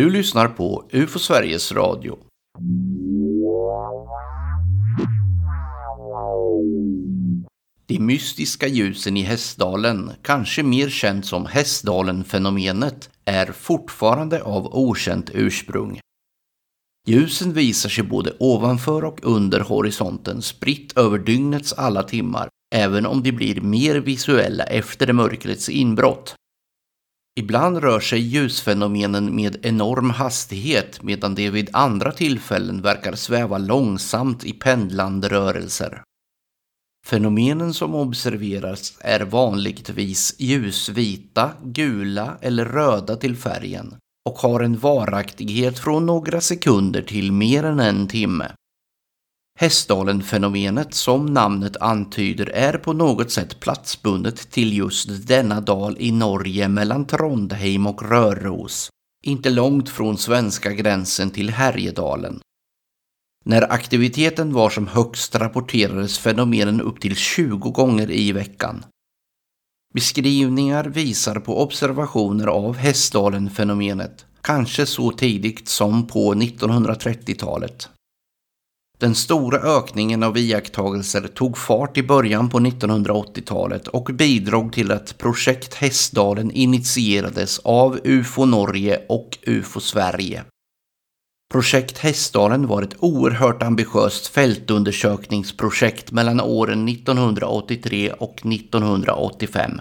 Du lyssnar på UFO Sveriges Radio. De mystiska ljusen i Hästdalen, kanske mer känt som Hästdalen-fenomenet, är fortfarande av okänt ursprung. Ljusen visar sig både ovanför och under horisonten spritt över dygnets alla timmar, även om de blir mer visuella efter mörkrets inbrott. Ibland rör sig ljusfenomenen med enorm hastighet medan de vid andra tillfällen verkar sväva långsamt i pendlande rörelser. Fenomenen som observeras är vanligtvis ljusvita, gula eller röda till färgen och har en varaktighet från några sekunder till mer än en timme. Hästdalen-fenomenet, som namnet antyder, är på något sätt platsbundet till just denna dal i Norge mellan Trondheim och Röros, inte långt från svenska gränsen till Härjedalen. När aktiviteten var som högst rapporterades fenomenen upp till 20 gånger i veckan. Beskrivningar visar på observationer av Hästdalen-fenomenet, kanske så tidigt som på 1930-talet. Den stora ökningen av iakttagelser tog fart i början på 1980-talet och bidrog till att projekt Hästdalen initierades av UFO Norge och UFO Sverige. Projekt Hästdalen var ett oerhört ambitiöst fältundersökningsprojekt mellan åren 1983 och 1985.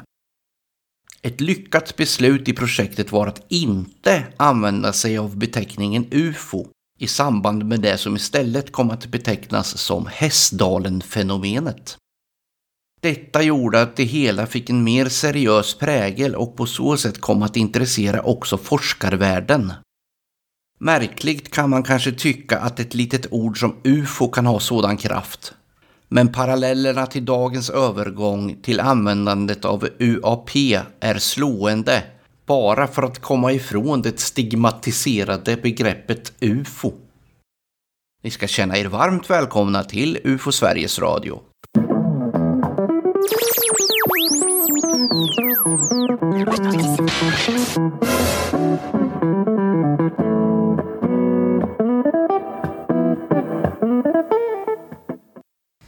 Ett lyckat beslut i projektet var att inte använda sig av beteckningen UFO i samband med det som istället kom att betecknas som Hästdalen-fenomenet. Detta gjorde att det hela fick en mer seriös prägel och på så sätt kom att intressera också forskarvärlden. Märkligt kan man kanske tycka att ett litet ord som UFO kan ha sådan kraft. Men parallellerna till dagens övergång till användandet av UAP är slående bara för att komma ifrån det stigmatiserade begreppet UFO. Ni ska känna er varmt välkomna till UFO Sveriges Radio.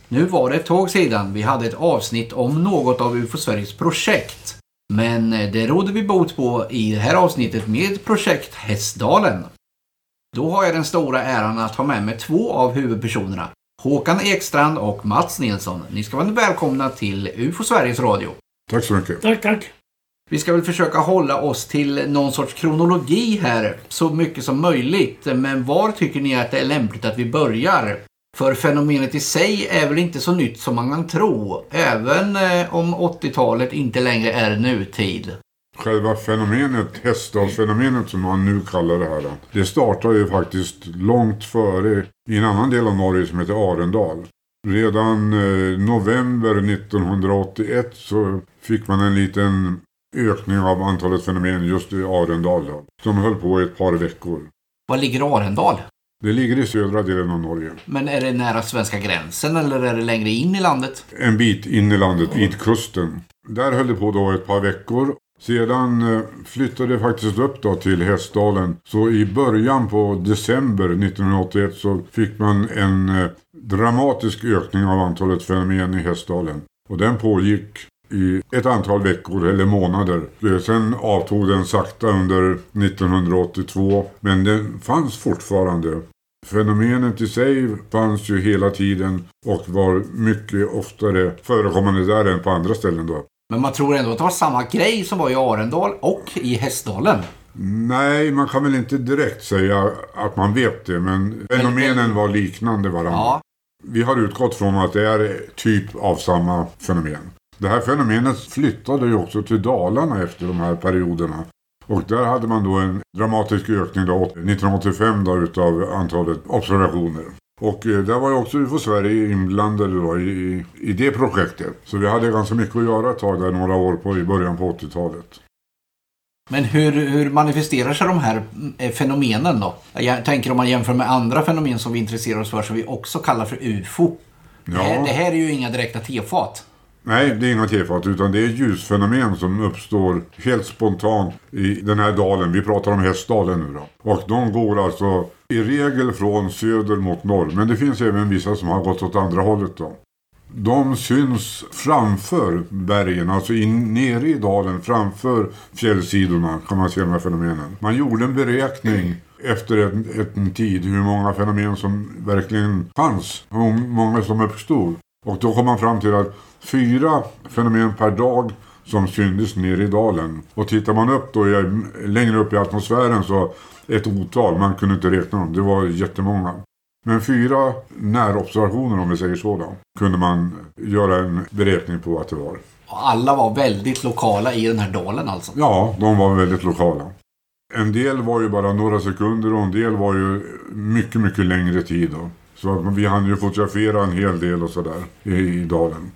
Nu var det ett tag sedan vi hade ett avsnitt om något av UFO Sveriges projekt. Men eh, det råder vi bot på i det här avsnittet med projekt Hästdalen. Då har jag den stora äran att ha med mig två av huvudpersonerna. Håkan Ekstrand och Mats Nilsson. Ni ska vara välkomna till UFO Sveriges Radio. Tack så mycket. Tack, tack. Vi ska väl försöka hålla oss till någon sorts kronologi här så mycket som möjligt. Men var tycker ni att det är lämpligt att vi börjar? För fenomenet i sig är väl inte så nytt som man kan tro, även eh, om 80-talet inte längre är nutid. Själva fenomenet, Hästdalsfenomenet som man nu kallar det här, det startar ju faktiskt långt före i en annan del av Norge som heter Arendal. Redan eh, november 1981 så fick man en liten ökning av antalet fenomen just i Arendal då, som höll på i ett par veckor. Var ligger Arendal? Det ligger i södra delen av Norge. Men är det nära svenska gränsen eller är det längre in i landet? En bit in i landet, vid kusten. Där höll det på då ett par veckor. Sedan eh, flyttade det faktiskt upp då till Hästdalen. Så i början på december 1981 så fick man en eh, dramatisk ökning av antalet fenomen i Hästdalen. Och den pågick i ett antal veckor eller månader. Sen avtog den sakta under 1982 men den fanns fortfarande. Fenomenet i sig fanns ju hela tiden och var mycket oftare förekommande där än på andra ställen då. Men man tror ändå att det var samma grej som var i Arendal och i Hästdalen. Nej, man kan väl inte direkt säga att man vet det, men fenomenen var liknande varandra. Ja. Vi har utgått från att det är typ av samma fenomen. Det här fenomenet flyttade ju också till Dalarna efter de här perioderna. Och där hade man då en dramatisk ökning då, 1985 då, utav antalet observationer. Och eh, där var ju också UFO Sverige inblandade då i, i det projektet. Så vi hade ganska mycket att göra ett tag där några år på, i början på 80-talet. Men hur, hur manifesterar sig de här eh, fenomenen då? Jag tänker om man jämför med andra fenomen som vi intresserar oss för som vi också kallar för UFO. Det, här, Ja. det här är ju inga direkta tefat. Nej, det är inga tefat utan det är ljusfenomen som uppstår helt spontant i den här dalen. Vi pratar om Hästdalen nu då. Och de går alltså i regel från söder mot norr. Men det finns även vissa som har gått åt andra hållet då. De syns framför bergen, alltså in, nere i dalen framför fjällsidorna kan man se de här fenomenen. Man gjorde en beräkning efter en, en tid hur många fenomen som verkligen fanns. Hur många som uppstod. Och då kom man fram till att fyra fenomen per dag som syntes nere i dalen. Och tittar man upp då längre upp i atmosfären så ett otal, man kunde inte räkna dem, det var jättemånga. Men fyra närobservationer om vi säger så då, kunde man göra en beräkning på att det var. Och alla var väldigt lokala i den här dalen alltså? Ja, de var väldigt lokala. En del var ju bara några sekunder och en del var ju mycket, mycket längre tid. Då. Så att vi hann ju fotografera en hel del och sådär i, i dalen.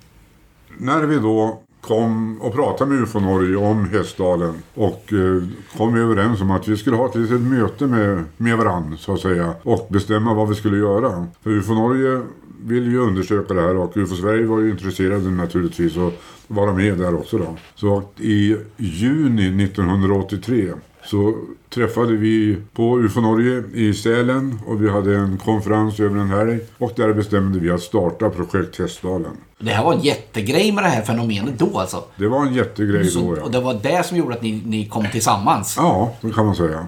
När vi då kom och pratade med UFO Norge om Hästdalen och eh, kom överens om att vi skulle ha ett litet möte med, med varandra så att säga och bestämma vad vi skulle göra. För UFO Norge ville ju undersöka det här och UFO Sverige var ju intresserade naturligtvis att vara med där också då. Så i juni 1983 så träffade vi på UFO Norge i Sälen och vi hade en konferens över en helg och där bestämde vi att starta projekt Hästdalen. Det här var en jättegrej med det här fenomenet då alltså? Det var en jättegrej så, då ja. Och det var det som gjorde att ni, ni kom tillsammans? Ja, det kan man säga.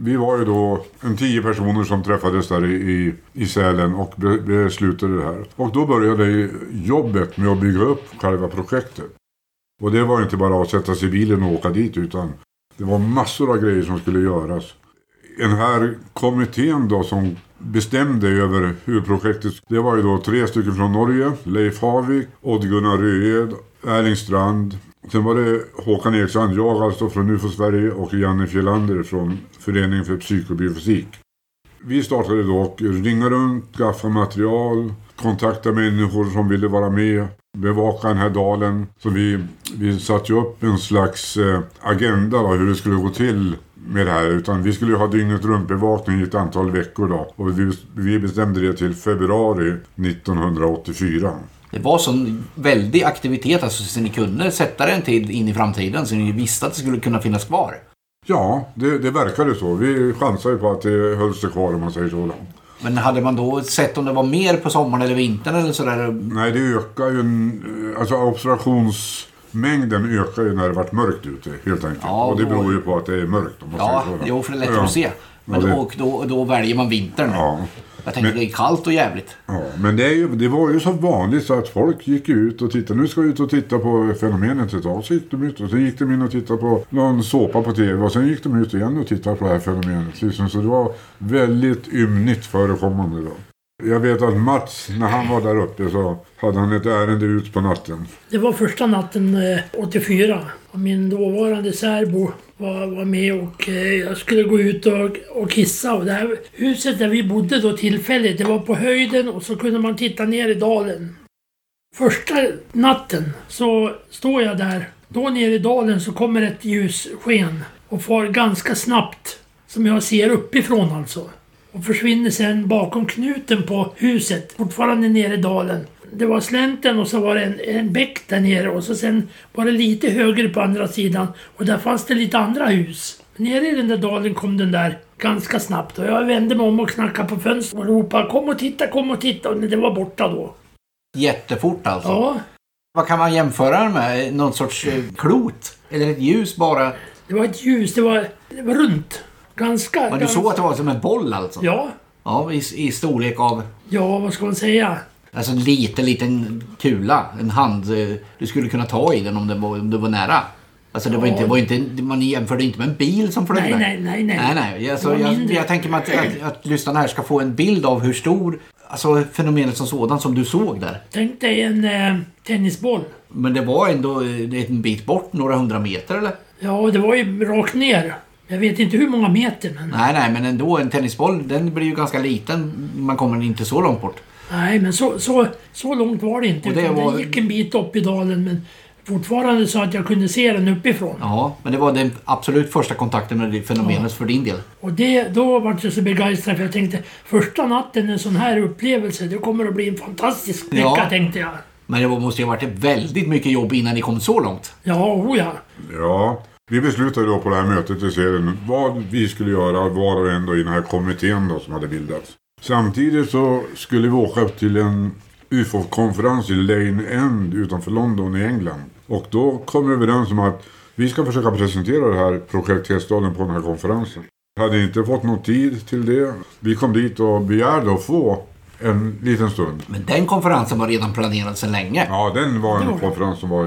Vi var ju då en tio personer som träffades där i, i Sälen och beslutade det här. Och då började jobbet med att bygga upp själva projektet. Och det var inte bara att sätta sig i bilen och åka dit utan det var massor av grejer som skulle göras. Den här kommittén då som bestämde över hur projektet... Det var ju då tre stycken från Norge. Leif Havik, Odd-Gunnar Röed, Erling Strand. Sen var det Håkan Eriksson, jag alltså från UFO Sverige och Janne Fjellander från Föreningen för psykobiofysik. Vi startade då och ringa runt, skaffa material, kontakta människor som ville vara med bevaka den här dalen. Så vi, vi satte ju upp en slags eh, agenda då, hur det skulle gå till med det här. Utan vi skulle ju ha dygnet runt bevakning i ett antal veckor då. Och vi, vi bestämde det till februari 1984. Det var sån väldig aktivitet alltså, så ni kunde sätta den tid in i framtiden så ni visste att det skulle kunna finnas kvar. Ja, det, det verkade så. Vi chansade ju på att det höll sig kvar om man säger så. Men hade man då sett om det var mer på sommaren eller vintern eller sådär? Nej, det ökar ju... En, alltså observationsmängden ökar ju när det varit mörkt ute helt enkelt. Ja, och det beror ju på att det är mörkt. Om man ja, jo, för det är lättare ja. att se. Men ja, det... och då, då väljer man vintern. Ja. Jag tänkte men, det är kallt och jävligt. Ja, men det, är ju, det var ju så vanligt så att folk gick ut och tittade. Nu ska vi ut och titta på fenomenet idag. Så gick de ut och så gick de in och tittade på någon såpa på tv. Och sen gick de ut igen och tittade på det här fenomenet. Liksom. Så det var väldigt ymnigt förekommande då. Jag vet att Mats, när han var där uppe så hade han ett ärende ut på natten. Det var första natten eh, 84. Min dåvarande särbo var, var med och eh, jag skulle gå ut och, och kissa. Och det här huset där vi bodde då tillfälligt, det var på höjden och så kunde man titta ner i dalen. Första natten så står jag där. Då nere i dalen så kommer ett ljussken och far ganska snabbt. Som jag ser uppifrån alltså och försvinner sen bakom knuten på huset, fortfarande nere i dalen. Det var slänten och så var det en, en bäck där nere och så sen var det lite högre på andra sidan och där fanns det lite andra hus. Nere i den där dalen kom den där ganska snabbt och jag vände mig om och knackade på fönstret och ropade kom och titta, kom och titta och det var borta då. Jättefort alltså? Ja. Vad kan man jämföra med? Någon sorts eh, klot? Eller ett ljus bara? Det var ett ljus, det var, det var runt. Ganska... Men du ganska... såg att det var som en boll alltså? Ja. Ja, i, i storlek av? Ja, vad ska man säga? Alltså en liten, liten kula. En hand. Eh, du skulle kunna ta i den om det var, om det var nära. Alltså det var, inte, var inte, man jämförde inte med en bil som flög nej, nej, nej, nej. nej, nej. Alltså, jag, jag, tänker mig att, att, att lyssnarna här ska få en bild av hur stor, alltså fenomenet som sådant som du såg där. Tänk dig en eh, tennisboll. Men det var ändå eh, en bit bort, några hundra meter eller? Ja, det var ju rakt ner. Jag vet inte hur många meter men... Nej, nej, men ändå en tennisboll den blir ju ganska liten. Man kommer inte så långt bort. Nej, men så, så, så långt var det inte. Och det var... Den gick en bit upp i dalen men fortfarande så att jag kunde se den uppifrån. Ja, men det var den absolut första kontakten med det fenomenet ja. för din del. Och det, då var jag så begeistrad för jag tänkte första natten en sån här upplevelse, det kommer att bli en fantastisk vecka ja. tänkte jag. Men det måste ju ha varit väldigt mycket jobb innan ni kom så långt. Ja, o ja. Ja, vi beslutade då på det här mötet i serien vad vi skulle göra var och en då i den här kommittén då som hade bildats. Samtidigt så skulle vi åka upp till en UFO-konferens i Lane End utanför London i England. Och då kom vi överens om att vi ska försöka presentera det här projekt Hästdalen på den här konferensen. Vi hade inte fått någon tid till det. Vi kom dit och begärde att få en liten stund. Men den konferensen var redan planerad sedan länge. Ja, den var en konferens som var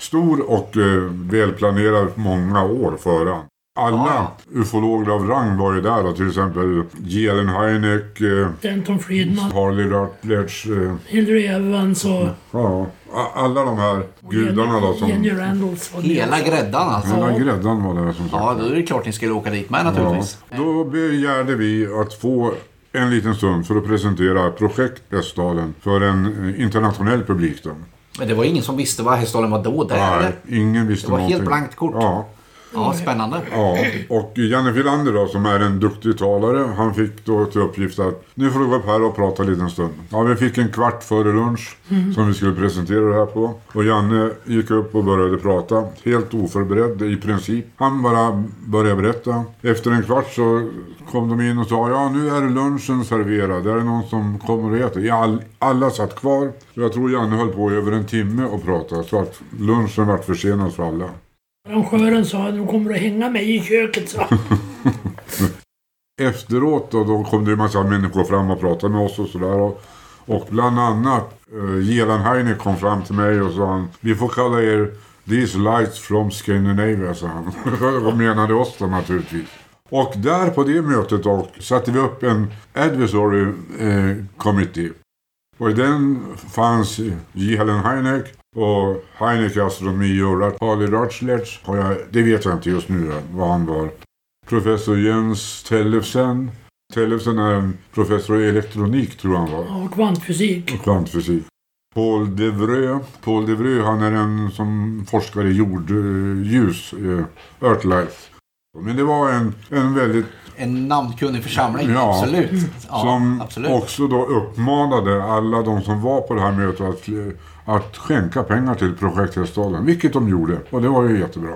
jättestor och eh, välplanerad många år före. Alla Ja. ufologer av rang var ju där då, till exempel Jelen Heineck, eh, Denton Friedman, Harley Rutledge, eh, Hillary Evans och ja, alla de här gudarna då som... Jenny Randalls. var Hela gräddan alltså. Hela gräddan var där som sagt. Ja, då är det klart ni skulle åka dit med naturligtvis. Ja, då begärde vi att få en liten stund för att presentera projekt Västdalen för en eh, internationell publik. Då. Men det var ingen som visste vad Hästdalen var då, där Nej, ingen visste Det var helt någonting. blankt kort. Ja, Ja, spännande. ja, och Janne Filander då som är en duktig talare, han fick då till uppgift att nu får du gå upp här och prata lite en stund. Ja, vi fick en kvart före lunch som vi skulle presentera det här på. Och Janne gick upp och började prata, helt oförberedd i princip. Han bara började berätta. Efter en kvart så kom de in och sa ja nu är lunchen serverad, är det någon som kommer och äter? Ja, all, alla satt kvar. Jag tror Janne höll på i över en timme och pratade så att lunchen vart försenad för alla. Arrangören sa att de kommer att hänga mig i köket, så. Efteråt då, då kom det en massa människor fram och pratade med oss och sådär. Och, och bland annat uh, Jelan Heine kom fram till mig och sa han, vi får kalla er These lights from Scandinavia, sa han. och menade oss då naturligtvis. Och där på det mötet då satte vi upp en advisory eh, committee. Och i den fanns Jelan Heineck och Heineck Astronomi och Harley Rutledge. Och jag, det vet jag inte just nu vad han var. Professor Jens Tellefsen. Tellefsen är en professor i elektronik tror jag han var. Och kvantfysik. Och kvantfysik. Paul Devreux. Paul Devreux han är en som forskar i jordljus. Eh, Earthlight. Men det var en, en väldigt En namnkunnig församling, Ja. absolut. Ja, som absolut. också då uppmanade alla de som var på det här mötet att, att skänka pengar till projekt Hästdalen. Vilket de gjorde. Och det var ju jättebra.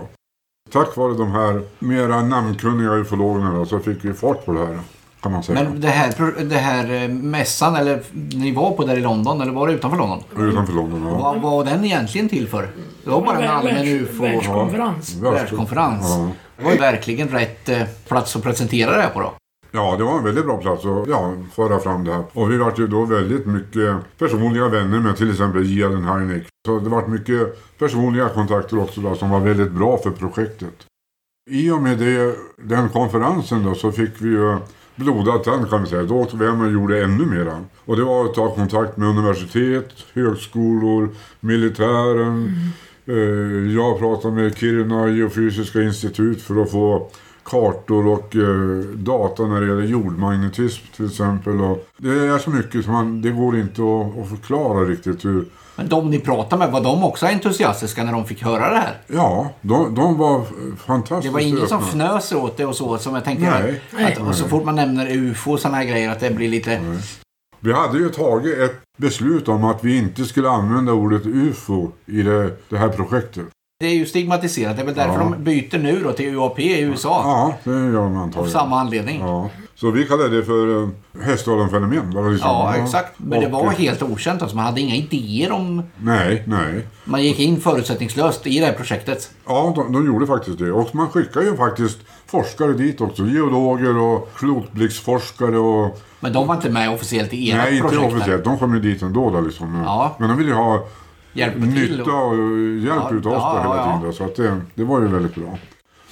Tack vare de här mera namnkunniga ufologerna så fick vi fart på det här. Kan man säga. Men det här, det här eh, mässan, eller ni var på där i London, eller var det utanför London? Utanför London. Ja. Vad var den egentligen till för? Det var bara en allmän ufo... Världskonferens. Världskonferens. Ja. Det var ju verkligen rätt eh, plats att presentera det här på då. Ja, det var en väldigt bra plats att ja, föra fram det här. Och vi var ju då väldigt mycket personliga vänner med till exempel Jelen Heineck. Så det var mycket personliga kontakter också då, som var väldigt bra för projektet. I och med det, den konferensen då så fick vi ju blodad tand kan vi säga. Då åkte vi hem och gjorde ännu mera. Och det var att ta kontakt med universitet, högskolor, militären. Eh, jag pratade med Kiruna geofysiska institut för att få kartor och eh, data när det gäller jordmagnetism till exempel. Och det är så mycket som man, det går inte att, att förklara riktigt hur. Men de ni pratade med, var de också entusiastiska när de fick höra det här? Ja, de, de var fantastiskt Det var ingen som fnös åt det och så som jag tänker Nej. att och så fort man nämner UFO och sådana här grejer att det blir lite... Vi hade ju tagit ett beslut om att vi inte skulle använda ordet UFO i det, det här projektet. Det är ju stigmatiserat. Det är väl därför Ja. de byter nu då till UAP i USA. Ja, det gör Av antagligen. samma anledning. Ja. Så vi kallade det för uh, Hästdalen-fenomen. var det liksom. exakt. Men det Och, var eh, helt okänt. Alltså, man hade inga idéer om... Nej, nej. Man gick in förutsättningslöst i det här projektet. Ja, de, de gjorde faktiskt det. Och man skickar ju faktiskt forskare dit också. Geologer och klotblixtforskare och... Men de var inte med officiellt i ert nej, inte projekt. officiellt. De kom ju dit ändå då liksom. Ja. Men de ville ju ha Hjälpa nytta och hjälp Ja, utav oss ja, hela ja, ja. tiden. Så att det, det var ju väldigt bra.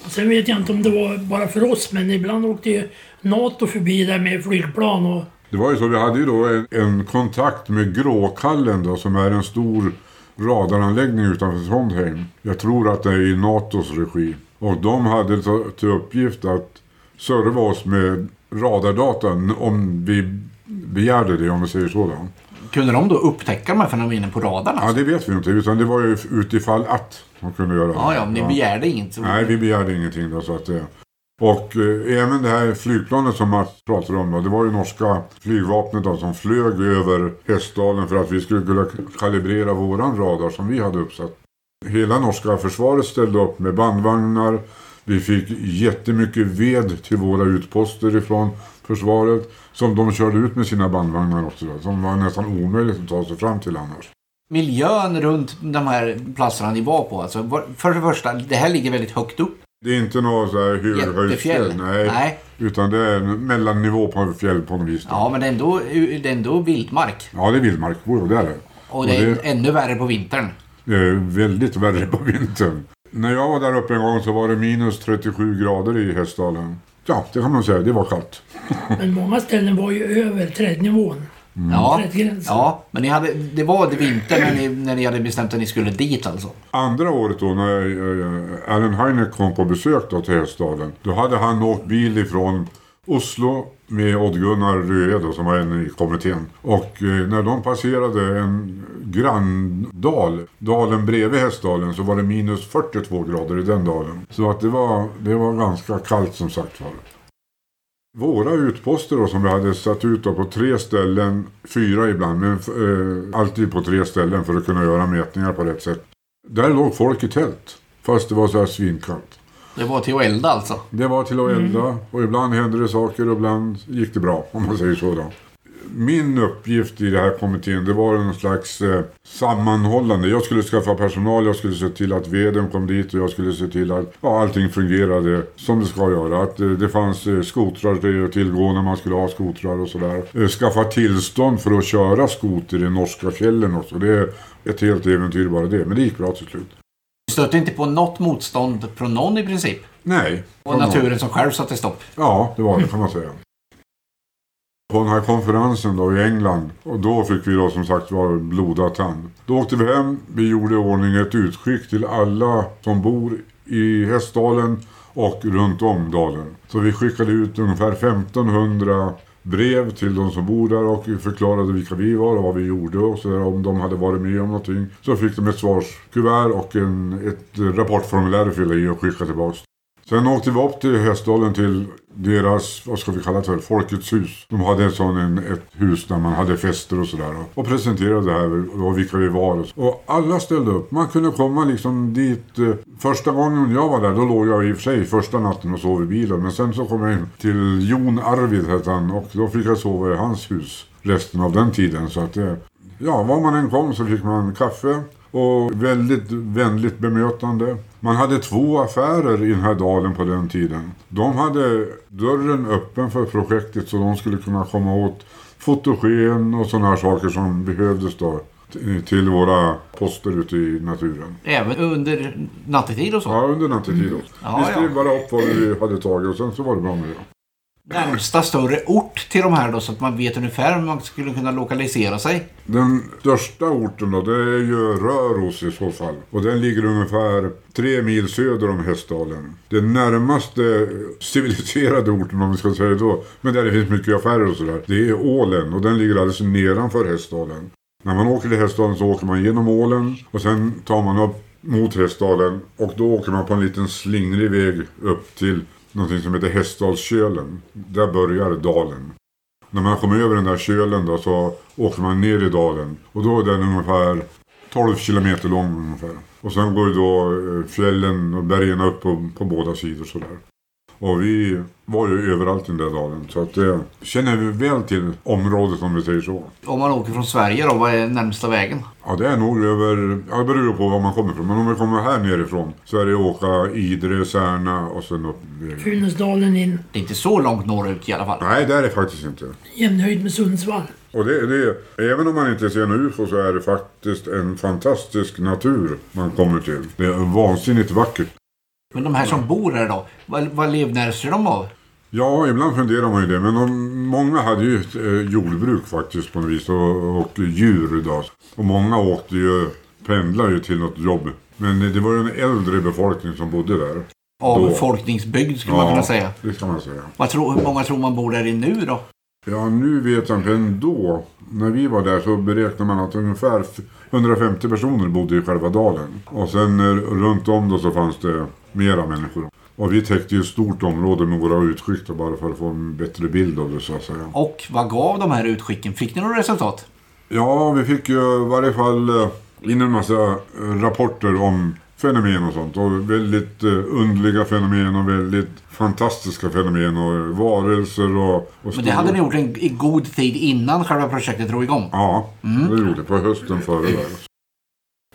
Sen vet jag inte om det var bara för oss, men ibland åkte ju NATO förbi där med flygplan och... Det var ju så, vi hade ju då en, en kontakt med Gråkallen då, som är en stor radaranläggning utanför Trondheim. Jag tror att det är i NATOs regi. Och de hade till uppgift att serva oss med radardata om vi begärde det, om vi säger så. Kunde de då upptäcka de här fenomenen på radarn? Ja, Alltså? det vet vi inte, utan det var ju utifall att de kunde göra det. Ja, ja, ni begärde inget. Nej, vi begärde ingenting då, så att det... Och eh, även det här flygplanet som Mats pratade om då, det var ju norska flygvapnet då, som flög över Hästdalen för att vi skulle kunna kalibrera våran radar som vi hade uppsatt. Hela norska försvaret ställde upp med bandvagnar. Vi fick jättemycket ved till våra utposter ifrån försvaret som de körde ut med sina bandvagnar också. Då, som var nästan omöjligt att ta sig fram till annars. Miljön runt de här platserna ni var på, alltså, för det första, det här ligger väldigt högt upp. Det är inte något så här hyrhöjdsfjäll. Nej, Nej. Utan det är mellannivå på fjäll på något vis. då. Ja, men det är ändå, det är ändå vildmark. Ja, det är vildmark. Jo, det är det. Och det är ännu värre på vintern. Det är väldigt värre på vintern. När jag var där uppe en gång så var det minus 37 grader i Hästdalen. Ja, det kan man säga. Det var kallt. Men många ställen var ju över trädnivån. Ja, Trädgränsen. ja, men ni hade, det var det vinter när ni, när ni hade bestämt att ni skulle dit alltså. Andra året då när eh, Alan Hynek kom på besök då till Hästdalen. Då hade han åkt bil ifrån Oslo med Odd-Gunnar Röe då, som var en i kommittén. Och eh, när de passerade en granndal, dalen bredvid Hästdalen, så var det minus 42 grader i den dalen. Så att det var, det var ganska kallt som sagt var. Våra utposter då, som vi hade satt ut då, på tre ställen, fyra ibland, men eh, alltid på tre ställen för att kunna göra mätningar på rätt sätt. Där låg folk i tält. Fast det var så här svinkallt. Det var till att elda alltså. Det var till att elda och ibland hände det saker och ibland gick det bra om man säger så då. Min uppgift i den här kommittén det var en slags eh, sammanhållande. Jag skulle skaffa personal, jag skulle se till att veden kom dit och jag skulle se till att ja, allting fungerade som det ska göra. Att eh, det fanns eh, skotrar till att tillgå när man skulle ha skotrar och sådär. Eh, skaffa tillstånd för att köra skoter i norska fjällen också. Det är ett helt äventyr bara det. Men det gick bra till slut. Ni stötte inte på något motstånd från någon i princip. Nej. Och naturen som själv satte stopp. Ja, det var det kan man säga. På den här konferensen då i England, och då fick vi då som sagt var blodad tand. Då åkte vi hem, vi gjorde i ordning ett utskick till alla som bor i Hästdalen och runt om dalen. Så vi skickade ut ungefär 1500 brev till de som bor där och förklarade vilka vi var och vad vi gjorde och så där, om de hade varit med om någonting. Så fick de ett svarskuvert och en, ett rapportformulär att fylla i och skicka tillbaka. Sen åkte vi upp till Hästdalen till deras, vad ska vi kalla det för, Folkets hus. De hade ett sån, en, ett hus där man hade fester och sådär. Och presenterade det här och vilka vi var. Och alla ställde upp. Man kunde komma liksom dit. eh, Första gången jag var där, då låg jag i och för sig första natten och sov i bilen. Men sen så kom jag in till Jon Arvid hette han och då fick jag sova i hans hus resten av den tiden. Så att det, ja, var man än kom så fick man kaffe. Och väldigt vänligt bemötande. Man hade två affärer i den här dalen på den tiden. De hade dörren öppen för projektet så de skulle kunna komma åt fotogen och sådana här saker som behövdes då till våra poster ute i naturen. Även under nattetid och så. Ja, under nattetid också. Ja, vi skrev ja. bara upp vad vi hade tagit och sen så var det bra med det. Närmsta större ort till de här då så att man vet ungefär hur man skulle kunna lokalisera sig. Den största orten då, det är ju Röros i så fall. Och den ligger ungefär tre mil söder om Hästdalen. Den närmaste civiliserade orten om vi ska säga då, men där det finns mycket affärer och sådär, det är Ålen och den ligger alldeles nedanför Hästdalen. När man åker till Hästdalen så åker man genom Ålen och sen tar man upp mot Hästdalen och då åker man på en liten slingrig väg upp till någonting som heter Hästdalskölen. Där börjar dalen. När man kommer över den där kölen då så åker man ner i dalen. Och då är den ungefär 12 kilometer lång ungefär. Och sen går ju då eh, fjällen och bergen upp på, på båda sidor sådär. Och vi var ju överallt i den där dalen. Så att det känner vi väl till området om vi säger så. Om man åker från Sverige då, vad är närmsta vägen? Ja det är nog över, ja det beror på var man kommer ifrån. Men om vi kommer här nerifrån så är det att åka Idre, Särna och sen upp. Funäsdalen in. Det är inte så långt norrut i alla fall. Nej det är det faktiskt inte. Jämnhöjd med Sundsvall. Och det, det, även om man inte ser något UFO så är det faktiskt en fantastisk natur man kommer till. Det är vansinnigt vackert. Men de här som bor här då, vad, vad livnärs de av? Ja, ibland funderar man ju det. Men de, många hade ju ett eh, jordbruk faktiskt på något vis. Och, och djur då. Och många åkte ju, pendlade ju till något jobb. Men det var ju en äldre befolkning som bodde där. Avfolkningsbygd skulle man kunna säga. det kan man säga. Vad tror, hur många tror man bor där i nu då? Ja, nu vet jag inte. Men då, när vi var där så beräknar man att ungefär 150 personer bodde i själva dalen. Och sen eh, runt om då så fanns det mera människor. Och vi täckte ju ett stort område med våra utskick bara för att få en bättre bild av det så att säga. Och vad gav de här utskicken? Fick ni några resultat? Ja, vi fick ju i varje fall eh, in en massa eh, rapporter om fenomen och sånt. Och väldigt eh, underliga fenomen och väldigt fantastiska fenomen och varelser och... och Men det hade ni gjort en, i god tid innan själva projektet drog igång? Ja, det gjorde det på hösten före där.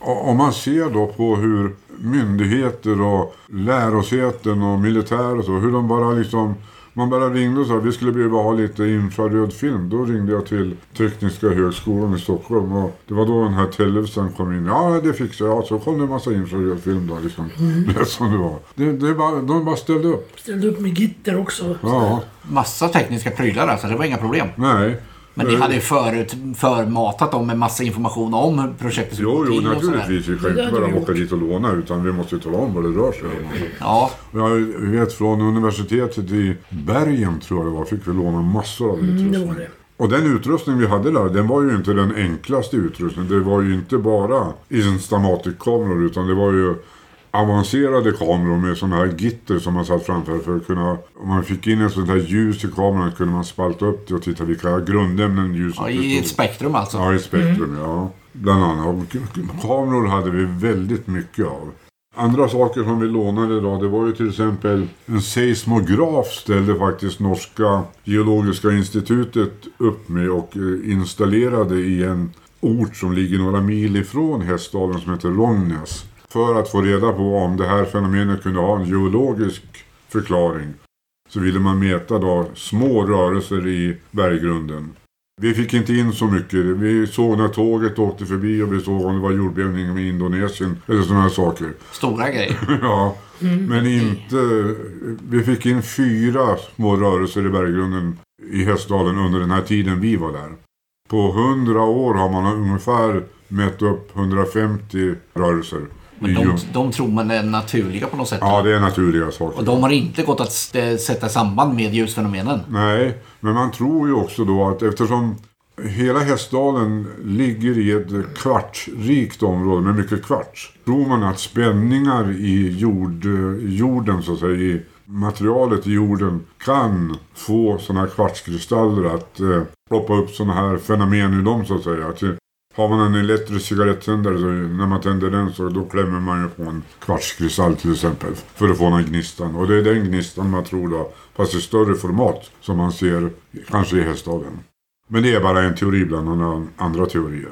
Om man ser då på hur myndigheter och lärosäten och militär och så, hur de bara liksom man bara ringde och sa att vi skulle behöva ha lite infraröd film. Då ringde jag till Tekniska högskolan i Stockholm och det var då den här Tellefsen kom in. Ja, det fixar jag. Så kom det en massa infraröd film då liksom. Det är som det var. Det, det bara, de bara ställde upp. Ställde upp med gitter också. Ja, Massa tekniska prylar alltså, det var inga problem. nej. Men ni hade ju förut förmatat dem med massa information om hur projektet skulle Jo, gå jo, till och sådär. naturligtvis. Vi kan Det inte bara åka dit och låna utan vi måste ju tala om vad det rör sig om. Ja, Jag vet från universitetet i Bergen tror jag det var, fick vi låna massor av Mm, det utrustning. var det. Och den utrustning vi hade där, den var ju inte den enklaste utrustningen. Det var ju inte bara Instamatic-kameror utan det var ju avancerade kameror med sådana här gitter som man satt framför för att kunna... Om man fick in ett sånt här ljus i kameran kunde man spalta upp det och titta vilka grundämnen ljuset ja, i ett spektrum alltså. Ja, i spektrum, ja. Bland annat. Kameror hade vi väldigt mycket av. Andra saker som vi lånade då, det var ju till exempel en seismograf ställde faktiskt Norska geologiska institutet upp med och eh, installerade i en ort som ligger några mil ifrån Hästdalen som heter Rångnäs. För att få reda på om det här fenomenet kunde ha en geologisk förklaring. Så ville man mäta då små rörelser i berggrunden. Vi fick inte in så mycket. Vi såg när tåget åkte förbi och vi såg om det var jordbävning med Indonesien eller sådana här saker. Stora grejer. Ja, men inte... Vi fick in fyra små rörelser i berggrunden i Hästdalen under den här tiden vi var där. På hundra år har man ungefär mätt upp 150 rörelser. Men de, de tror man är naturliga på något sätt. Ja, det är naturliga saker. Och de har inte gått att sätta samband med ljusfenomenen. Nej, men man tror ju också då att eftersom hela Hästdalen ligger i ett kvartsrikt område med mycket kvarts. Tror man att spänningar i jord, jorden, så att säga, i materialet i jorden kan få sådana här kvartskristaller att eh, ploppa upp sådana här fenomen i dem så att säga. Att, eh, har man en elektrisk cigarettändare så när man tänder den så då klämmer man ju på en kvartskristall till exempel. För att få den gnistan. Och det är den gnistan man tror då, fast i större format, som man ser kanske i Hästdalen. Men det är bara en teori bland andra- andra teorier.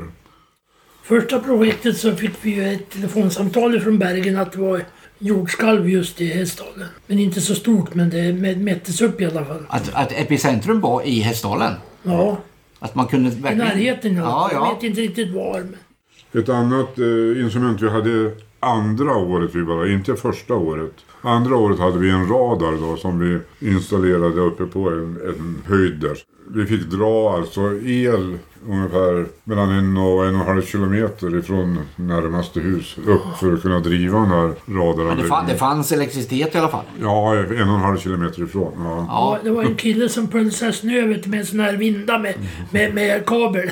Första projektet så fick vi ju ett telefonsamtal från Bergen att det var jordskalv just i Hästdalen. Men inte så stort, men det mä- mättes upp i alla fall. Att, att epicentrum var i Hästdalen. Ja, Att man kunde i verkligen... närheten. Ja, Jag ja. vet inte riktigt var. Men... Ett annat eh, instrument vi hade andra året vi var inte första året. Andra året hade vi en radar då som vi installerade uppe på en, en höjd där. Vi fick dra alltså el ungefär mellan en och en och en halv kilometer ifrån närmaste hus upp för att kunna driva den här radaren. Men det, fann, det fanns elektricitet i alla fall. Ja, en och en halv kilometer ifrån. Ja. Ja, det var en kille som pölsade snö med en sån här vinda med, med, med kabel.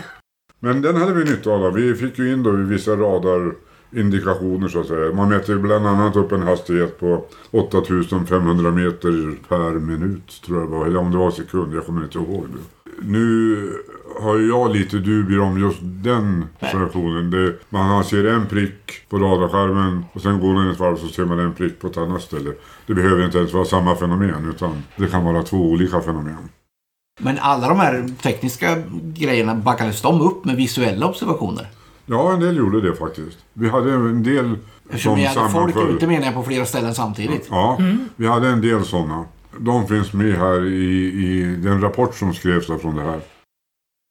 Men den hade vi nytta av. då. Vi fick ju in då vissa radarindikationer så att säga. Man mäter ju bland annat upp en hastighet på 8500 meter per minut tror jag det var. Eller om det var sekund, jag kommer inte ihåg det. Nu har jag lite dubier om just den situationen. Det, man ser en prick på radarskärmen och sen går den ett varv så ser man en prick på ett annat ställe. Det behöver inte ens vara samma fenomen utan det kan vara två olika fenomen. men alla de här tekniska grejerna backades de upp med visuella observationer. Ja, en del gjorde det faktiskt. Vi hade en del Eftersom som ni hade folk ute menar jag på flera ställen samtidigt. Ja, vi hade en del sådana. De finns med här i, i den rapport som skrevs från det här.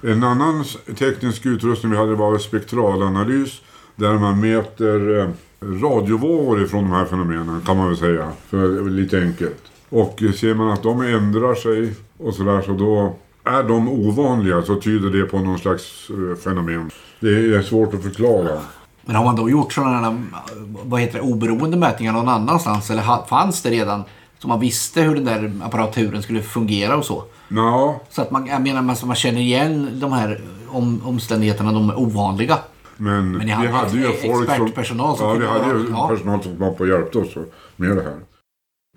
En annan teknisk utrustning vi hade var spektralanalys. Där man mäter eh, radiovågor ifrån de här fenomenen kan man väl säga. För lite enkelt. Och ser man att de ändrar sig och sådär så då är de ovanliga så tyder det på någon slags eh, fenomen. Det är svårt att förklara. Men har man då gjort sådana här, vad heter det, oberoende mätningar någon annanstans? Eller fanns det redan så man visste hur den där apparaturen skulle fungera och så? Nå, Så att man, jag menar, man, man känner igen de här om, omständigheterna, de är ovanliga. Men, ni vi hade hade ju folk som... expertpersonal som ja, vi hade ju ja. personal som kom och hjälpte oss med det här.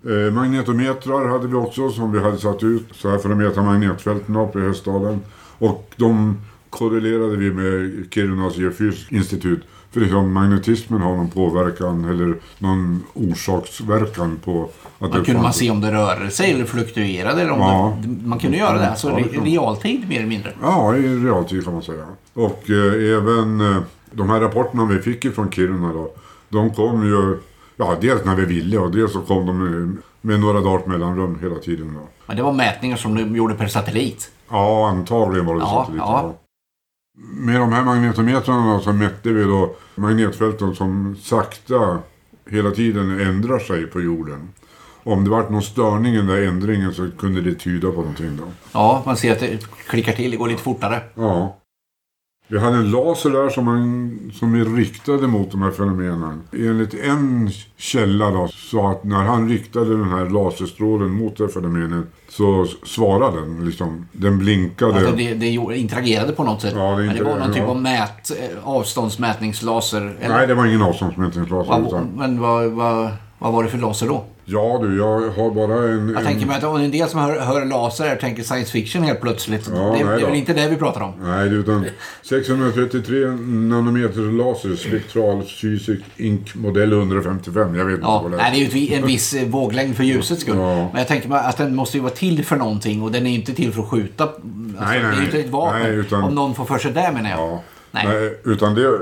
Eh, magnetometrar hade vi också som vi hade satt ut så här för att mäta magnetfälten uppe i Hästdalen. Och de korrelerade vi med Kirunas geofysiska institut. För liksom magnetismen har någon påverkan eller någon orsaksverkan på att Man kunde man se om det rörde sig eller fluktuerade. Eller om Ja. det, man kunde göra det. Alltså Ja, det realtid mer eller mindre. Ja, i realtid kan man säga. Och eh, även eh, de här rapporterna vi fick ifrån Kiruna då. De kom ju, ja dels när vi ville och dels så kom de med, med några dagars mellanrum hela tiden. Då. Men det var mätningar som de gjorde per satellit. Ja, antagligen var det Ja, satellit. ja. Med de här magnetometrarna så mätte vi då magnetfälten som sakta hela tiden ändrar sig på jorden. Om det vart någon störning i den där ändringen så kunde det tyda på någonting då. Ja, man ser att det klickar till. Det går lite fortare. Ja. Vi hade en laser där som, man, som vi riktade mot de här fenomenen. Enligt en källa då, sa att när han riktade den här laserstrålen mot det här fenomenet så svarade den. Liksom, den blinkade. Alltså det, det interagerade på något sätt. Ja, det det var någon typ av mät, eh, avståndsmätningslaser. Eller? Nej, det var ingen avståndsmätningslaser. Vad- Utan, men vad, vad, vad var det för laser då? ja du, jag har bara en... Jag en tänker mig att om en del som hör, hör laser här tänker science fiction helt plötsligt. Ja, det, nej det är väl inte det vi pratar om? Nej, är utan 633 nanometer laser spektral Fysic Ink modell 155. Jag vet inte Ja, vad det nej, det är ju en viss eh, våglängd för ljusets skull. Ja. Men jag tänker mig att den måste ju vara till för någonting och den är inte till för att skjuta. Alltså, nej, det är ju inte nej. ett vapen. Nej, utan- Om någon får för sig det menar jag. Ja. Nej. Nej. utan det,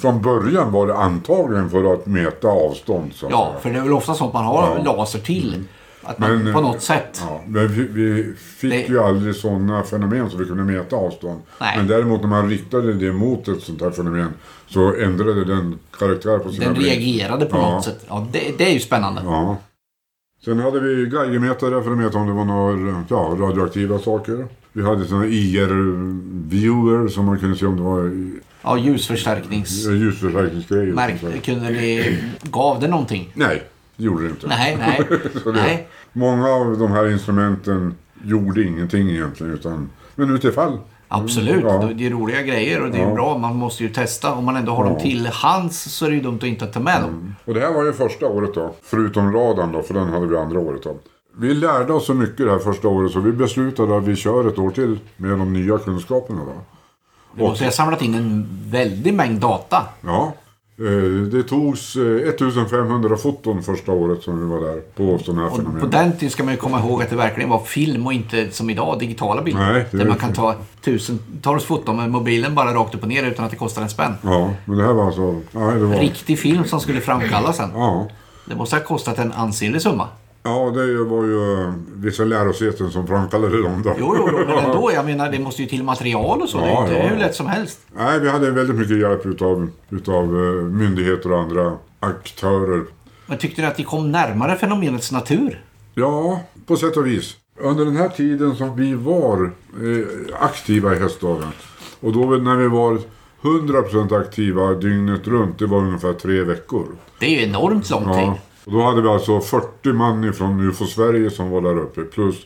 från början var det antagligen för att mäta avstånd. Så att Ja, säga. för det är väl ofta sånt man har Ja. laser till. Att man, Men, på något sätt. Ja, men vi, vi fick Det- ju aldrig sådana fenomen så vi kunde mäta avstånd. Nej. Men däremot när man riktade det mot ett sånt här fenomen så ändrade den karaktär på sina Den reagerade på Ja. något sätt. Ja, det, det är ju spännande. Ja. Sen hade vi Geigermätare för att mäta om det var några ja, radioaktiva saker. Vi hade sådana IR-viewer som man kunde se om det var Ja, ljusförstärknings... ljusförstärkningsgrejer. Märk, kunde det, gav det någonting? Nej, det gjorde det inte. Nej, nej. Det- nej. Många av de här instrumenten gjorde ingenting egentligen. Utan, men utifall. Absolut, Ja. det är roliga grejer och det är Ja. bra. Man måste ju testa. Om man ändå har dem Ja. till hands så är det ju dumt att inte ta med dem. Och det här var ju första året då. Förutom radarn då, för den hade vi andra året då. Vi lärde oss så mycket det här första året så vi beslutade att vi kör ett år till med de nya kunskaperna då. Du måste ha samlat in en väldig mängd data. Ja. Eh, Det togs eh, 1500 foton första året som vi var där på sådana här Och på fenomen. den tiden ska man ju komma ihåg att det verkligen var film och inte som idag digitala bilder. Nej, där man kan ta tusentals foton med mobilen bara rakt upp och ner utan att det kostar en spänn. Ja, men det här var alltså... Ja, det var... Riktig film som skulle framkallas sen. Ja. Det måste ha kostat en ansenlig summa. Ja, det var ju eh, vissa lärosäten som framkallade dem då. Jo, jo, jo, men ändå. Jag menar, det måste ju till material och så. det är Ja, inte ja, hur ja. lätt som helst. Nej, vi hade väldigt mycket hjälp utav, utav eh, myndigheter och andra aktörer. Men tyckte du att ni kom närmare fenomenets natur? Ja, på sätt och vis. Under den här tiden som vi var eh, aktiva i Hästdalen och då när vi var 100% aktiva dygnet runt, det var ungefär tre veckor. Det är ju enormt lång tid. Ja. Och då hade vi alltså 40 man från UFO Sverige som var där uppe plus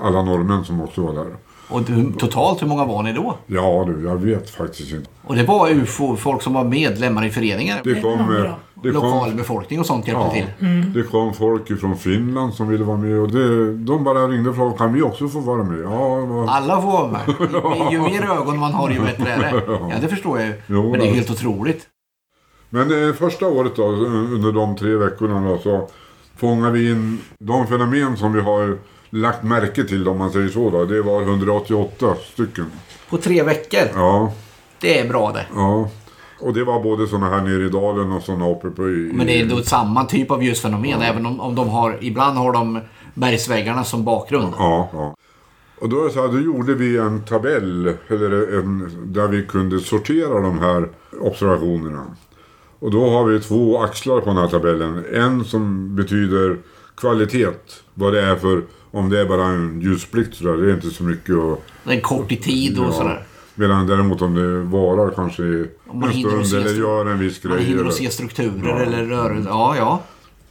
alla norrmän som också var där. Och du, totalt, hur många var ni då? Ja du, jag vet faktiskt inte. Och det var UFO, folk som var medlemmar i föreningar. Det kom, eh, det kom, Lokalbefolkning och sånt hjälpte ja, till. det kom folk från Finland som ville vara med och det, de bara ringde och frågade kan vi också få vara med? Ja, vad- Alla får vara med. Ju, mer ögon man har, ju bättre är det. Ja, det förstår jag ju. Men det är helt otroligt. Men eh, första året då, under de tre veckorna då, så fångar vi in de fenomen som vi har lagt märke till om man säger så då. Det var 188 stycken. På tre veckor. Ja, Det är bra det. ja. Och det var både sådana här nere i dalen och sådana uppe på... I, Men det är då samma typ av ljusfenomen. Även om, om de har, ibland har de bergsväggarna som bakgrund. Ja, ja. Och då, så här, då gjorde vi en tabell eller en, där vi kunde sortera de här observationerna. Och då har vi två axlar på den här tabellen. En som betyder kvalitet. Vad det är för, om det är bara en ljusblixt sådär, det är inte så mycket att... Är kort i tid och sådär. Medan däremot om det varar kanske man en hinner stund eller gör en viss Man grej. hinner eller- att se strukturer eller rörelser. Ja, ja.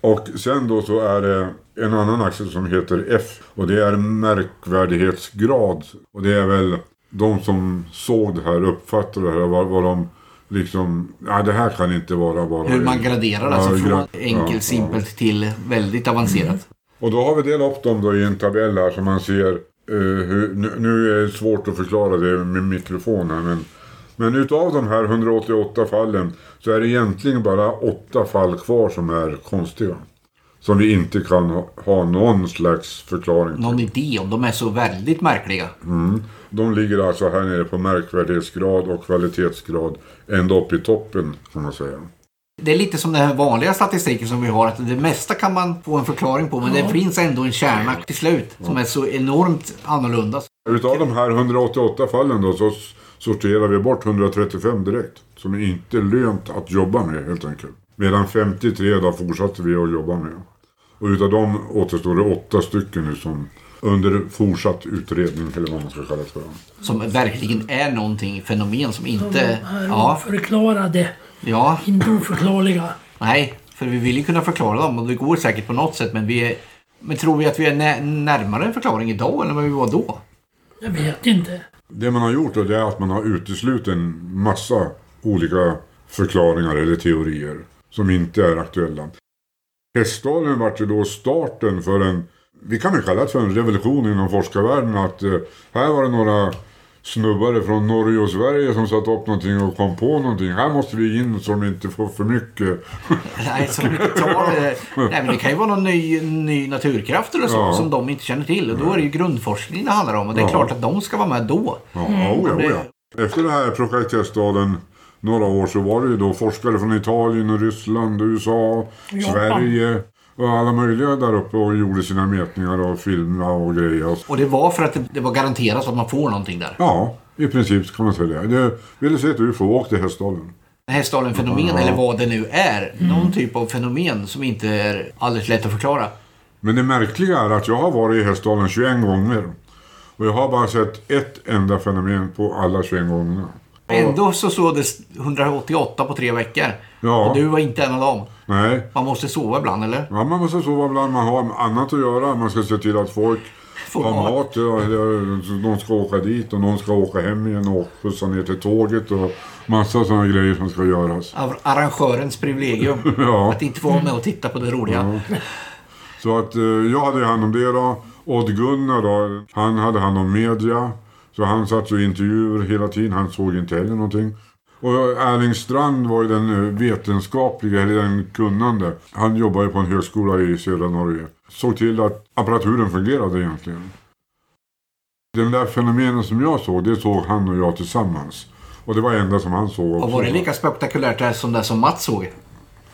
Och sen då så är det en annan axel som heter F. Och det är märkvärdighetsgrad. Och det är väl de som såg det här, uppfattade det här, vad, vad de liksom... Ja, det här kan inte vara bara... Hur man graderar Ja, alltså gra- från ja, enkelt, ja. simpelt till väldigt avancerat. Och då har vi delat upp dem då i en tabell här som man ser. eh, hur, nu, nu är det svårt att förklara det med mikrofon här men, men utav de här 188 fallen så är det egentligen bara åtta fall kvar som är konstiga. Som vi inte kan ha, ha någon slags förklaring till. Någon idé om de är så väldigt märkliga. De ligger alltså här nere på märkvärdighetsgrad och kvalitetsgrad ända upp i toppen kan man säga. Det är lite som den här vanliga statistiken som vi har. Att det mesta kan man få en förklaring på. Men det finns ändå en kärna till slut. Som är så enormt annorlunda. Utav de här 188 fallen då så sorterar vi bort 135 direkt. Som är inte lönt att jobba med helt enkelt. Medan 53 då fortsatte vi att jobba med. Och utav dem återstår det åtta stycken nu som under fortsatt utredning eller vad man ska kalla det för. Som verkligen är någonting, fenomen som inte... är Ja, oförklarade, ja, inte oförklarliga. nej. För vi vill ju kunna förklara dem och det går säkert på något sätt. Men vi är... Men tror vi att vi är nä- närmare en förklaring idag än vad vi var då? Jag vet inte. Det man har gjort då det är att man har uteslutit en massa olika förklaringar eller teorier som inte är aktuella. Hästdalen vart ju då starten för en, vi kan väl kalla det för en revolution inom forskarvärlden att eh, här var det några snubbar från Norge och Sverige som satte upp någonting och kom på någonting. Här måste vi in så de inte får för mycket. Nej, så de inte tar det. Nej, men det kan ju vara någon ny, ny naturkraft eller så Ja. som de inte känner till. Och då är det ju grundforskning det handlar om. Och det är Ja. klart att de ska vara med då. Ja, oh ja, oh ja. Efter det här projekt Hästdalen några år så var det ju då forskare från Italien och Ryssland USA, Japan. Sverige och alla möjliga där uppe och gjorde sina mätningar och filmade och grejer. Och det var för att det, var garanterat att man får någonting där. Ja, i princip kan man säga det. Det ville se ett UFO och åkte Hästdalen. Hästdalen-fenomen, Ja. eller vad det nu är. Någon typ av fenomen som inte är alldeles lätt att förklara. Men det märkliga är att jag har varit i Hästdalen 21 gånger. Och jag har bara sett ett enda fenomen på alla 21 gångerna. Ändå så såg det 188 på tre veckor. Ja. Och du var inte en av dem. Nej, Man måste sova ibland, eller? Ja, man måste sova ibland. Man har annat att göra. Man ska se till att folk Får har mat. Ja, någon ska åka dit och någon ska åka hem igen och skjutsa ner till tåget och massa sådana grejer som ska göras. Av arrangörens privilegium. Ja. Att inte få vara med och titta på det roliga. Så att eh, jag hade hand om det då. Odd-Gunnar då, han hade hand om media. Så han satt ju i intervjuer hela tiden. Han såg inte heller någonting. Och Erling Strand var ju den eh, vetenskapliga, eller den kunnande. Han jobbade på en högskola i södra Norge. Såg till att apparaturen fungerade egentligen. Den där fenomenen som jag såg, det såg han och jag tillsammans. Och det var det enda som han såg också. Och var det lika spektakulärt där som det som Mats såg?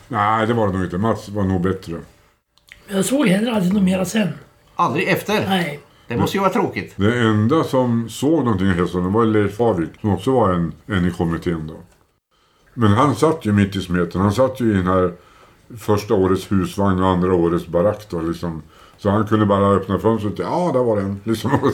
Nej, det var det nog inte. Mats var nog bättre. Jag såg heller aldrig något mera sen. Aldrig efter? Nej. Det måste ju vara tråkigt. Det enda som såg någonting i Hässleholm var Leif Havik som också var en, en i kommittén då. Men han satt ju mitt i smeten. Han satt ju i den här första årets husvagn och andra årets barack då liksom. Så han kunde bara öppna fönstret. Ja, där var den. Liksom.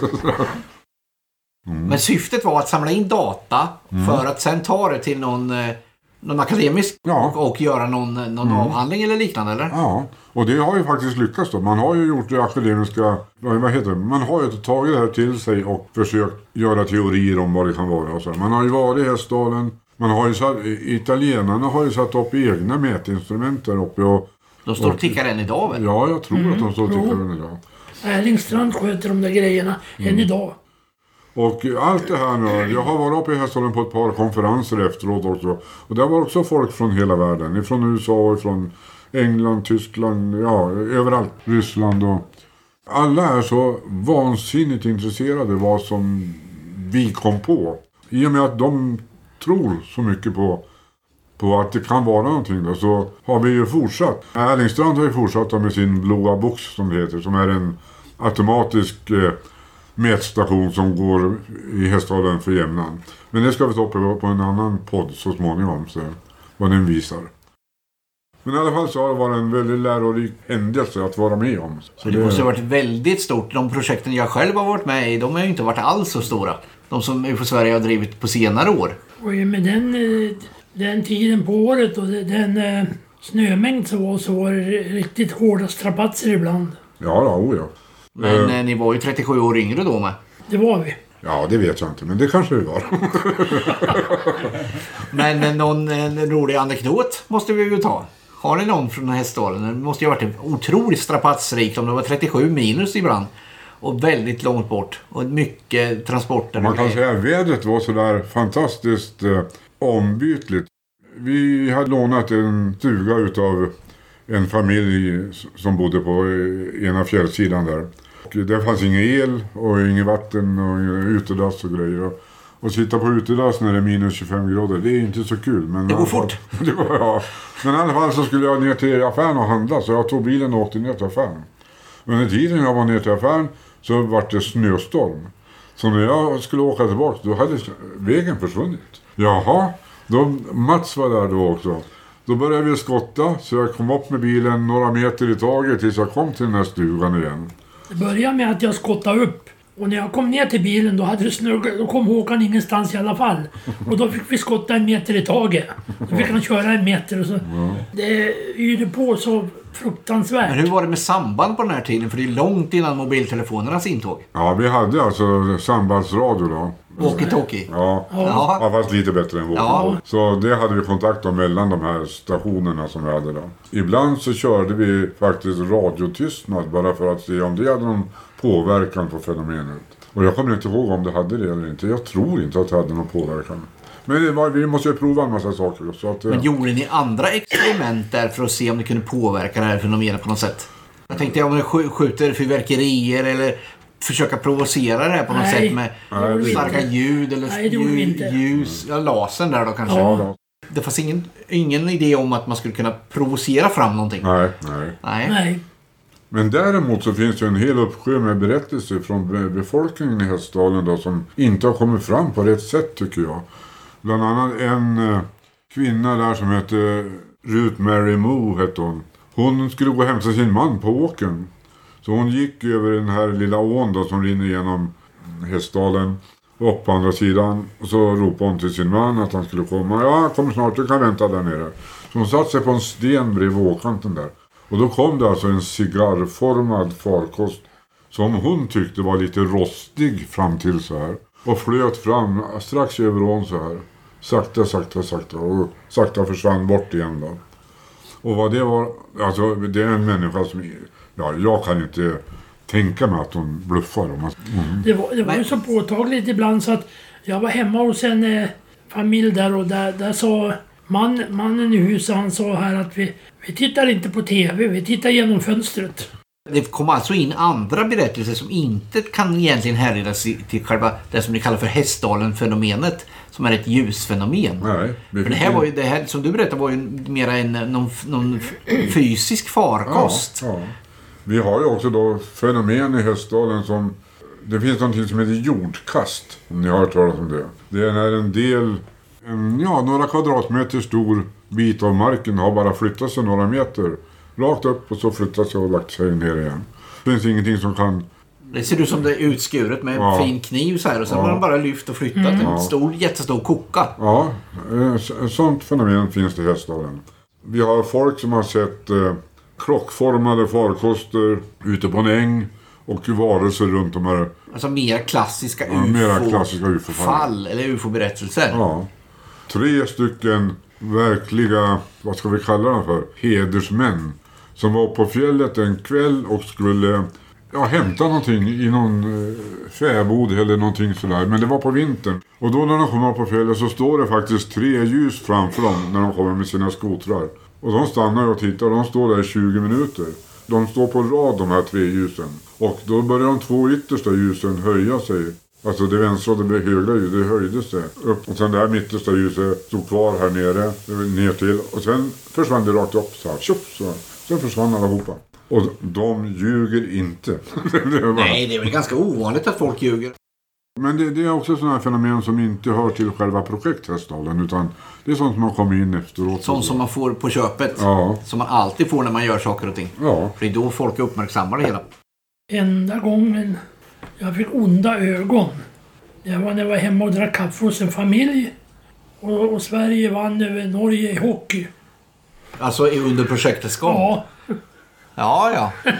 Men syftet var att samla in data för att sen ta det till någon, eh, någon akademisk Ja. och, och göra någon, någon avhandling eller liknande, eller? ja, och det har ju faktiskt lyckats då. Man har ju gjort det akademiska, vad heter det? Man har ju tagit det här till sig och försökt göra teorier om vad det kan vara. Och så. Man har ju varit i Hästdalen. Man har ju satt, italienarna har ju satt upp egna mätinstrument där uppe och De står och tickar än idag väl? Ja, jag tror att de står och tittar den idag. Erling Strand sköter de där grejerna än idag. Och allt det här nu, jag har varit uppe i Hästholmen på ett par konferenser efteråt också. Och där var också folk från hela världen. Ifrån USA, och ifrån England, Tyskland, ja överallt. Ryssland och... Alla är så vansinnigt intresserade vad som vi kom på. I och med att de tror så mycket på på att det kan vara någonting då, så har vi ju fortsatt. Erlingstrand har ju fortsatt med sin blåa box som det heter, som är en automatisk eh, mätstation som går i Hästhagen för jämnan. Men det ska vi ta upp på en annan podd så småningom, så vad den visar. Men i alla fall så har det varit en väldigt lärorik händelse att vara med om. Så Det måste ha varit väldigt stort. De projekten jag själv har varit med i, de har ju inte varit alls så stora. De som UFO Sverige har drivit på senare år. Och med den, eh, den tiden på året och den eh, snömängd som var så var det riktigt hårda strapatser ibland. Ja, då, oh ja. Men eh, ni var ju 37 år yngre då med. Det var vi. Ja, det vet jag inte, men det kanske det var. Men eh, någon en rolig anekdot måste vi ju ta. Har ni någon från den här hästdalen? Det måste ju ha varit otroligt strapatsrikt om det var 37 minus ibland. Och väldigt långt bort. Och mycket transporter. Man kan säga att vädret var sådär fantastiskt eh, ombytligt. Vi hade lånat en stuga utav en familj som bodde på eh, ena fjällsidan där. Och det fanns ingen el och ingen vatten och utedass och grejer. Och sitta på utedass när det är minus 25 grader, det är inte så kul. Men Det går fort. det går, ja. Men i alla fall så skulle jag ner till affären och handla så jag tog bilen och åkte ner till affären. Under tiden jag var ner till affären så var det snöstorm. Så när jag skulle åka tillbaka då hade vägen försvunnit. Jaha, då, Mats var där då också. Då började vi skotta så jag kom upp med bilen några meter i taget tills jag kom till den här stugan igen. Det började med att jag skottade upp. Och när jag kom ner till bilen då hade det snögat. Då kom Håkan ingenstans i alla fall. Och då fick vi skotta en meter i taget. Då fick han köra en meter och så. Det yrde på så fruktansvärt. Men hur var det med samband på den här tiden? För det är långt innan mobiltelefonernas intåg. Ja, vi hade alltså sambandsradio då. Walkie-talkie. Ja. Ja. Ja, fast lite bättre än vår. Ja. Så det hade vi kontakt om mellan de här stationerna som vi hade då. Ibland så körde vi faktiskt radiotystnad bara för att se om det hade någon påverkan på fenomenet. Och jag kommer inte ihåg om det hade det eller inte. Jag tror inte att det hade någon påverkan. Men var, vi måste ju prova en massa saker. Så att, eh, Men gjorde ni andra experiment där för att se om det kunde påverka det här fenomenet på något sätt? Jag tänkte om ni sk- skjuter fyrverkerier eller försöka provocera det här på något Nej. sätt med vi starka inte. ljud eller Nej, ljud, ljus. Ja, lasern där då kanske. ja, då. Det fanns ingen, ingen idé om att man skulle kunna provocera fram någonting. Nej, nej. Nej. Nej. Men däremot så finns det en hel uppsjö med berättelser från be- befolkningen i Hästdalen då, som inte har kommit fram på rätt sätt tycker jag. Bland annat en eh, kvinna där som hette Ruth Mary Moe hette hon. Hon skulle gå och hämta sin man på åken. Så hon gick över den här lilla ån då som rinner genom Hästdalen. Upp på andra sidan. Och så ropade hon till sin man att han skulle komma. Ja, kom kommer snart. Du kan vänta där nere. Så hon satte sig på en sten bredvid åkanten där. Och då kom det alltså en cigarrformad farkost. Som hon tyckte var lite rostig fram till så här. Och flöt fram strax över ån så här. Sakta, sakta, sakta. Och sakta försvann bort igen då. Och vad det var, alltså det är en människa som, ja jag kan inte tänka mig att hon bluffar. Mm. Det var, det var ju så påtagligt ibland så att jag var hemma hos en eh, familj där och där, där sa man, mannen i huset, han sa här att vi, vi tittar inte på TV, vi tittar genom fönstret. Det kom alltså in andra berättelser som inte kan egentligen härledas till själva det som ni kallar för Hästdalen-fenomenet. Som är ett ljusfenomen. Nej. För det här var ju, det här som du berättade var ju mera en någon, någon fysisk farkost. Ja, ja. Vi har ju också då fenomen i Hästdalen som... Det finns någonting som heter jordkast. Om ni har hört talas om det. Det är när en del, en, ja några kvadratmeter stor bit av marken har bara flyttat sig några meter. Rakt upp och så flyttat sig och lagt sig ner igen. Det finns ingenting som kan... Det ser ut som det är utskuret med en Ja. fin kniv så här och sen Ja. har de bara lyft och flyttat en stor, jättestor koka. Ja, eh, ett sånt fenomen finns det i Hästdalen. Vi har folk som har sett eh, klockformade farkoster ute på en äng och varelser runt de här Alltså mer klassiska Ja, mera ufo-fall. klassiska ufo-fall. eller ufo-berättelser. Ja. Tre stycken verkliga, vad ska vi kalla dem för, hedersmän. Som var på fjället en kväll och skulle ja, hämta någonting i någon eh, fäbod eller någonting sådär. Men det var på vintern. Och då när de kommer upp på fjället så står det faktiskt tre ljus framför dem när de kommer med sina skotrar. Och de stannar och tittar och de står där i 20 minuter. De står på rad de här tre ljusen. Och då börjar de två yttersta ljusen höja sig. Alltså det vänstra och det högra ljuset, det höjde sig upp. Och sen det här mittersta ljuset stod kvar här nere, ner till. Och sen försvann det rakt upp så här, tjoff, så här. Sen försvann allihopa. Och de ljuger inte. Det var- Nej, det är väl ganska ovanligt att folk ljuger. Men det, det är också sådana här fenomen som inte hör till själva projekthästdalen. Utan det är sånt som har kommit in efteråt. Sånt som man får på köpet. Ja, Som man alltid får när man gör saker och ting. ja. För det är då folk uppmärksammar det hela. Enda gången jag fick onda ögon. Det var när jag var hemma och drack kaffe hos en familj. Och, och Sverige vann över Norge i hockey. Alltså i- under projektets gång. Ja, Ja, ja.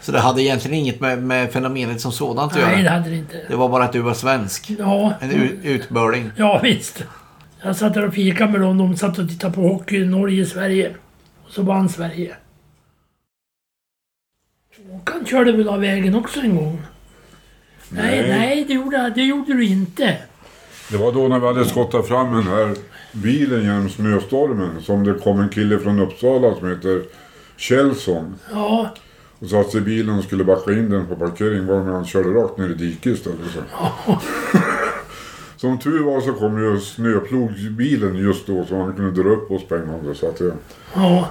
Så det hade egentligen inget med, med fenomenet som sådant att nej det göra. hade det inte. Det var bara att du var svensk. Ja, En utbörling. ja visst. Jag satt där och fikade med dem. De satt och tittade på hockey i Norge-Sverige. Och så vann Sverige. Håkan körde väl av vägen också en gång? Nej, Nej. nej, det, gjorde, det gjorde du inte. Det var då när vi hade skottat fram den här bilen genom snöstormen som det kom en kille från Uppsala som heter Kjellson. Ja, Och satte sig i bilen och skulle backa in den på parkering var han körde rakt ner i diket istället. Så. Som tur var så kom ju snöplogbilen just då så han kunde dra upp oss gång. Så att det, ja.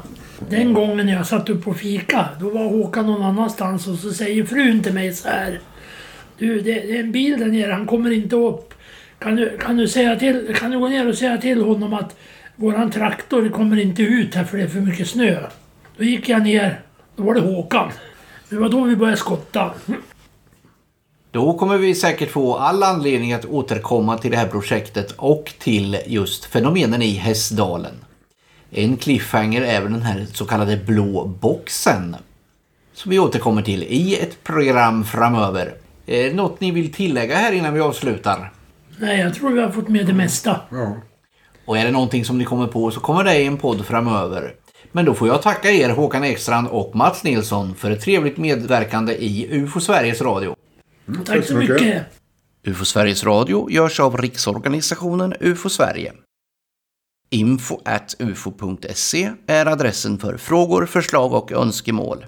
Den gången jag satt upp och fika, då var Håkan någon annanstans och så säger frun till mig så här. Du, det, det är en bil där nere, han kommer inte upp. Kan du, kan, du säga till, kan du gå ner och säga till honom att våran traktor kommer inte ut här för det är för mycket snö. Då gick jag ner, då var det Håkan. Det var då vi började skotta. Då kommer vi säkert få all anledning att återkomma till det här projektet och till just fenomenen i Hästdalen. En cliffhanger är väl den här så kallade blå boxen. Som vi återkommer till i ett program framöver. Eh, något ni vill tillägga här innan vi avslutar? Nej, jag tror vi har fått med det mesta. ja. Och är det någonting som ni kommer på så kommer det i en podd framöver. Men då får jag tacka er Håkan Ekstrand och Mats Nilsson för ett trevligt medverkande i UFO Sveriges Radio. Tack så mycket. UFO Sveriges Radio görs av Riksorganisationen UFO Sverige. Info at ufo.se är adressen för frågor, förslag och önskemål.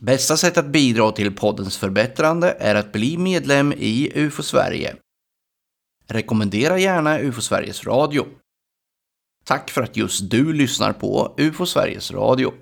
Bästa sätt att bidra till poddens förbättrande är att bli medlem i UFO Sverige. Rekommendera gärna UFO Sveriges Radio. Tack för att just du lyssnar på UFO Sveriges Radio.